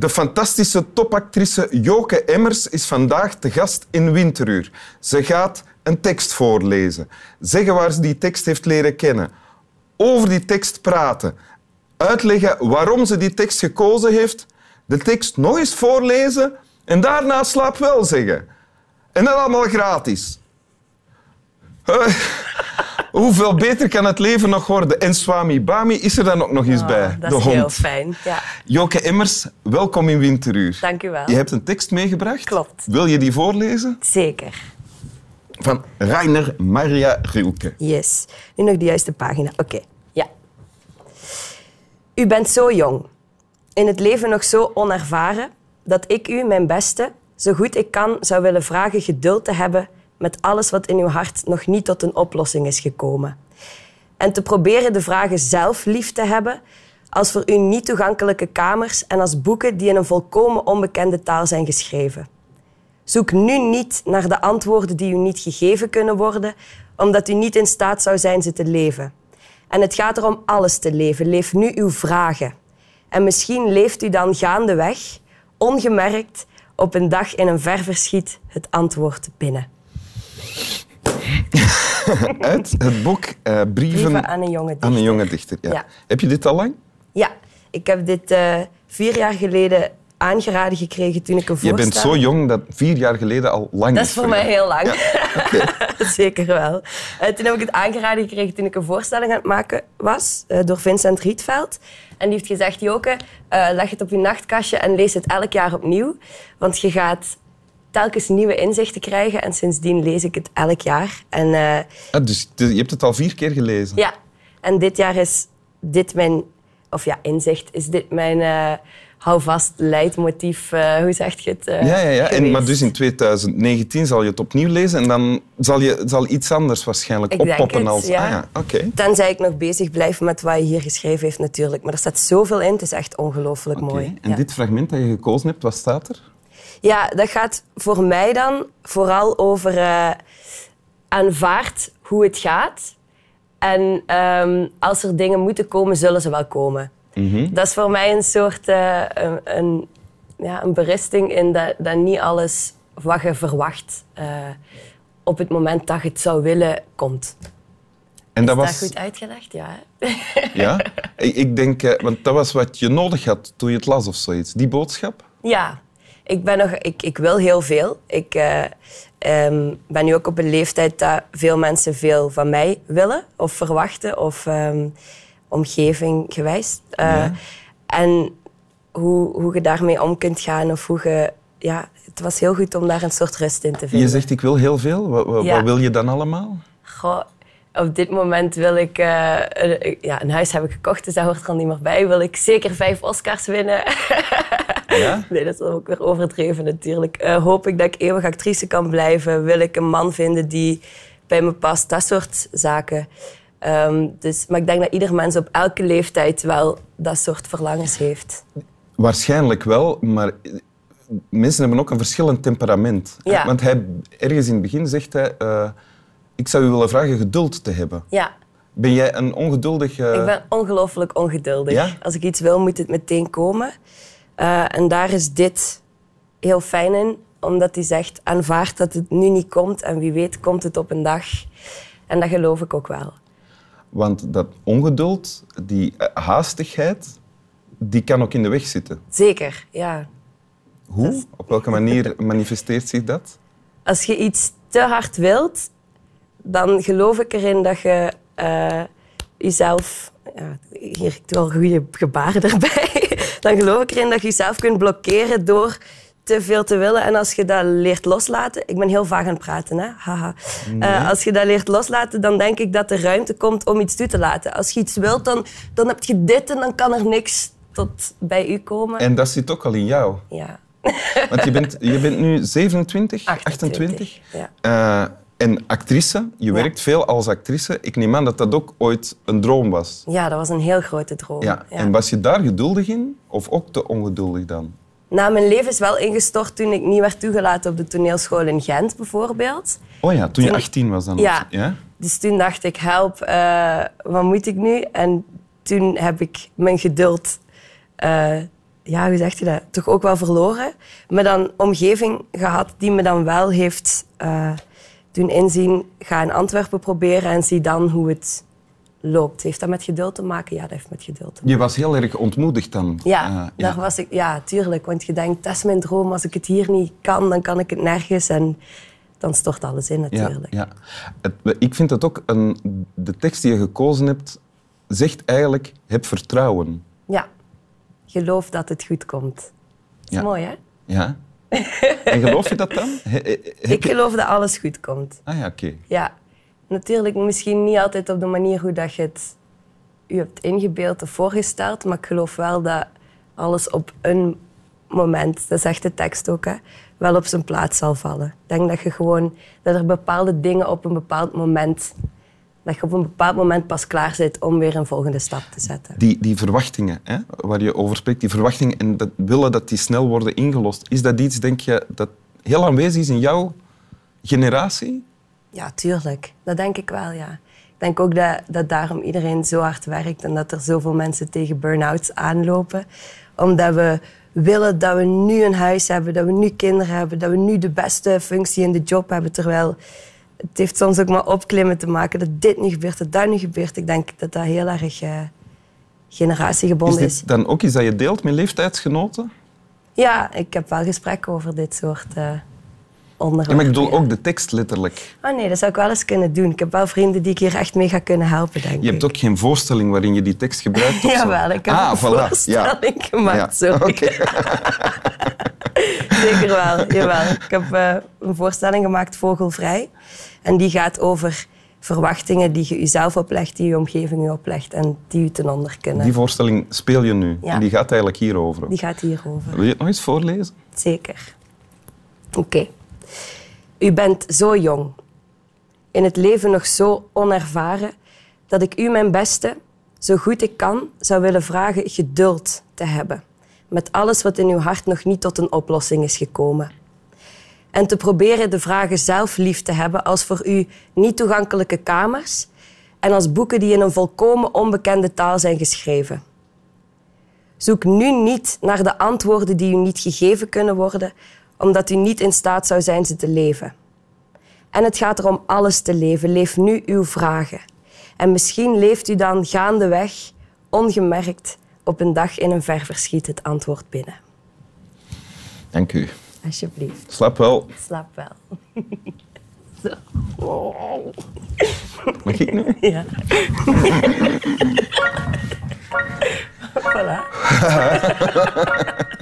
De fantastische topactrice Joke Emmers is vandaag te gast in Winteruur. Ze gaat een tekst voorlezen, zeggen waar ze die tekst heeft leren kennen, over die tekst praten, uitleggen waarom ze die tekst gekozen heeft, de tekst nog eens voorlezen en daarna slaap wel zeggen. En dat allemaal gratis. Eh, hoeveel beter kan het leven nog worden? En Swami Bami is er dan ook nog eens bij, Oh, dat de is hond. heel fijn. Ja, Joke Emmers, welkom in Winteruur. dank u wel. Je hebt een tekst meegebracht. Klopt. Wil je die voorlezen? Zeker. Van Rainer Maria Rilke. Yes. Nu nog de juiste pagina. Oké. Ja. U bent zo jong. In het leven nog zo onervaren dat ik u mijn beste, zo goed ik kan, zou willen vragen geduld te hebben met alles wat in uw hart nog niet tot een oplossing is gekomen. En te proberen de vragen zelf lief te hebben als voor u niet toegankelijke kamers en als boeken die in een volkomen onbekende taal zijn geschreven. Zoek nu niet naar de antwoorden die u niet gegeven kunnen worden, omdat u niet in staat zou zijn ze te leven. En het gaat erom alles te leven. Leef nu uw vragen. En misschien leeft u dan gaandeweg, ongemerkt, op een dag in een ver verschiet het antwoord binnen. Uit het boek eh, Brieven, Brieven aan een jonge aan een dichter. jonge dichter. Ja. Ja. Heb je dit al lang? Ja, ik heb dit eh, vier jaar geleden aangeraden gekregen toen ik een Je voorstelling... bent zo jong dat vier jaar geleden al lang Dat is voor mij jou. heel lang. Zeker wel. Eh, toen heb ik het aangeraden gekregen toen ik een voorstelling aan het maken was door Vincent Rietveld. En die heeft gezegd, Joke, eh, leg het op je nachtkastje en lees het elk jaar opnieuw. Want je gaat telkens nieuwe inzichten krijgen. En sindsdien lees ik het elk jaar. En Ah, dus je hebt het al vier keer gelezen? ja, en dit jaar is dit mijn... Of ja, inzicht is dit mijn... eh houvast, leidmotief, eh, hoe zeg je het? Ja, ja, ja. En, maar dus in 2019 zal je het opnieuw lezen en dan zal, je, zal iets anders waarschijnlijk Ik oppoppen het, als... ja. Ah ja. Tenzij ik nog bezig blijf met wat je hier geschreven heeft natuurlijk. Maar er staat zoveel in, het is echt ongelooflijk Oké. mooi. En ja. dit fragment dat je gekozen hebt, wat staat er? Ja, dat gaat voor mij dan vooral over eh aanvaard hoe het gaat. En ehm, als er dingen moeten komen, zullen ze wel komen. Dat is voor mij een soort eh, een, een, ja, een beristing in dat, dat niet alles wat je verwacht eh, op het moment dat je het zou willen, komt. En dat Is was... dat goed uitgelegd? Ja. Ja? Ik, denk... Want dat was wat je nodig had toen je het las of zoiets. Die boodschap? Ja, ik, ben nog, ik, ik wil heel veel. Ik eh, ehm, ben nu ook op een leeftijd dat veel mensen veel van mij willen of verwachten of ehm, omgeving gewijs. Eh, Ja. En hoe, hoe je daarmee om kunt gaan of hoe je... Ja, het was heel goed om daar een soort rust in te vinden. Je zegt, ik wil heel veel. Wat, wat, Ja. wat wil je dan allemaal? Goh, op dit moment wil ik... eh, een, ja, een huis heb ik gekocht, dus daar hoort er al niet meer bij. Wil ik zeker vijf Oscars winnen. Ja? Nee, dat is ook weer overdreven natuurlijk. Eh, hoop ik dat ik eeuwig actrice kan blijven? Wil ik een man vinden die bij me past? Dat soort zaken. Ehm, dus, maar ik denk dat ieder mens op elke leeftijd wel dat soort verlangens heeft. Waarschijnlijk wel, maar mensen hebben ook een verschillend temperament. Ja. Want hij, ergens in het begin zegt hij... eh, ik zou u willen vragen geduld te hebben. Ja, Ben jij een ongeduldig... ik ben ongelooflijk ongeduldig. Ja? Als ik iets wil, moet het meteen komen. Eh, en daar is dit heel fijn in, omdat hij zegt: aanvaard dat het nu niet komt en wie weet komt het op een dag. En dat geloof ik ook wel. Want dat ongeduld, die eh, haastigheid, die kan ook in de weg zitten. Zeker, ja. Hoe? Op welke manier manifesteert zich dat? als je iets te hard wilt, dan geloof ik erin dat je eh, jezelf. Ja, hier, ik doe al goede gebaren erbij. Dan geloof ik erin dat je jezelf kunt blokkeren door te veel te willen. En als je dat leert loslaten. Ik ben heel vaag aan het praten, hè? Haha. Eh, als je dat leert loslaten, dan denk ik dat er ruimte komt om iets toe te laten. Als je iets wilt, dan, dan heb je dit en dan kan er niks tot bij u komen. En dat zit ook al in jou. Ja. Want je bent, je bent nu 27, 28, 28. ja. Eh, en actrice, je werkt veel als actrice. Ik neem aan dat dat ook ooit een droom was. ja, dat was een heel grote droom. Ja. En was je daar geduldig in? Of ook te ongeduldig dan? Nou, mijn leven is wel ingestort toen ik niet werd toegelaten op de toneelschool in Gent, bijvoorbeeld. Oh ja, toen je Toen- 18 was dan? Ja. ja? Dus toen dacht ik, help, eh, wat moet ik nu? En toen heb ik mijn geduld eh, ja, hoe zeg je dat, toch ook wel verloren. Maar dan omgeving gehad die me dan wel heeft uh, doen inzien, ga in Antwerpen proberen en zie dan hoe het loopt. Heeft dat met geduld te maken? Ja, dat heeft met geduld te maken. Je was heel erg ontmoedigd dan? Ja, uh, daar was ik, ja, tuurlijk. Want je denkt, dat is mijn droom. Als ik het hier niet kan, dan kan ik het nergens. En dan stort alles in natuurlijk. Ja, ja. Het, ik vind dat ook een, de tekst die je gekozen hebt, zegt eigenlijk: heb vertrouwen. Ja, geloof dat het goed komt. Dat is ja. mooi, hè? Ja. En geloof je dat dan? ik geloof dat alles goed komt. Ah ja, oké. Ja, natuurlijk misschien niet altijd op de manier hoe dat je het je hebt ingebeeld of voorgesteld, maar ik geloof wel dat alles op een moment, dat zegt de tekst ook, hè, wel op zijn plaats zal vallen. Ik denk dat, je gewoon, dat er bepaalde dingen op een bepaald moment dat je op een bepaald moment pas klaar zit om weer een volgende stap te zetten. Die, die verwachtingen hè, waar je over spreekt, die verwachtingen en dat willen dat die snel worden ingelost, is dat iets, denk je, dat heel aanwezig is in jouw generatie? Ja, tuurlijk. Dat denk ik wel, ja. Ik denk ook dat, dat daarom iedereen zo hard werkt en dat er zoveel mensen tegen burn-outs aanlopen. Omdat we willen dat we nu een huis hebben, dat we nu kinderen hebben, dat we nu de beste functie in de job hebben, terwijl het heeft soms ook maar opklimmen te maken dat dit niet gebeurt, dat dat niet gebeurt. Ik denk dat dat heel erg uh, generatiegebonden is. Is dan ook iets dat je deelt met leeftijdsgenoten? Ja, ik heb wel gesprekken over dit soort uh, onderwerpen. Ja, maar ik bedoel ook de tekst letterlijk. Oh nee, dat zou ik wel eens kunnen doen. Ik heb wel vrienden die ik hier echt mee ga kunnen helpen, denk ik. Je hebt ook geen voorstelling waarin je die tekst gebruikt? Of Jawel, ik heb ah, een voilà. voorstelling ja. gemaakt, ja. sorry. Okay. Zeker wel, jawel. Ik heb uh, een voorstelling gemaakt, Vogelvrij. En die gaat over verwachtingen die je jezelf oplegt, die je omgeving je oplegt en die je ten onder kunnen. Die voorstelling speel je nu ja. en die gaat eigenlijk hierover. Die gaat hierover. Wil je het nog eens voorlezen? Zeker. Oké. U bent zo jong, in het leven nog zo onervaren, dat ik u mijn beste, zo goed ik kan, zou willen vragen geduld te hebben met alles wat in uw hart nog niet tot een oplossing is gekomen en te proberen de vragen zelf lief te hebben als voor u niet toegankelijke kamers en als boeken die in een volkomen onbekende taal zijn geschreven. Zoek nu niet naar de antwoorden die u niet gegeven kunnen worden, omdat u niet in staat zou zijn ze te leven. En het gaat erom alles te leven. Leef nu uw vragen. En misschien leeft u dan gaandeweg, ongemerkt, op een dag in een ver verschiet het antwoord binnen. Dank u. Alsjeblieft. Slaap wel. Slaap wel. Zo. Mag ik nu? Ja. voilà.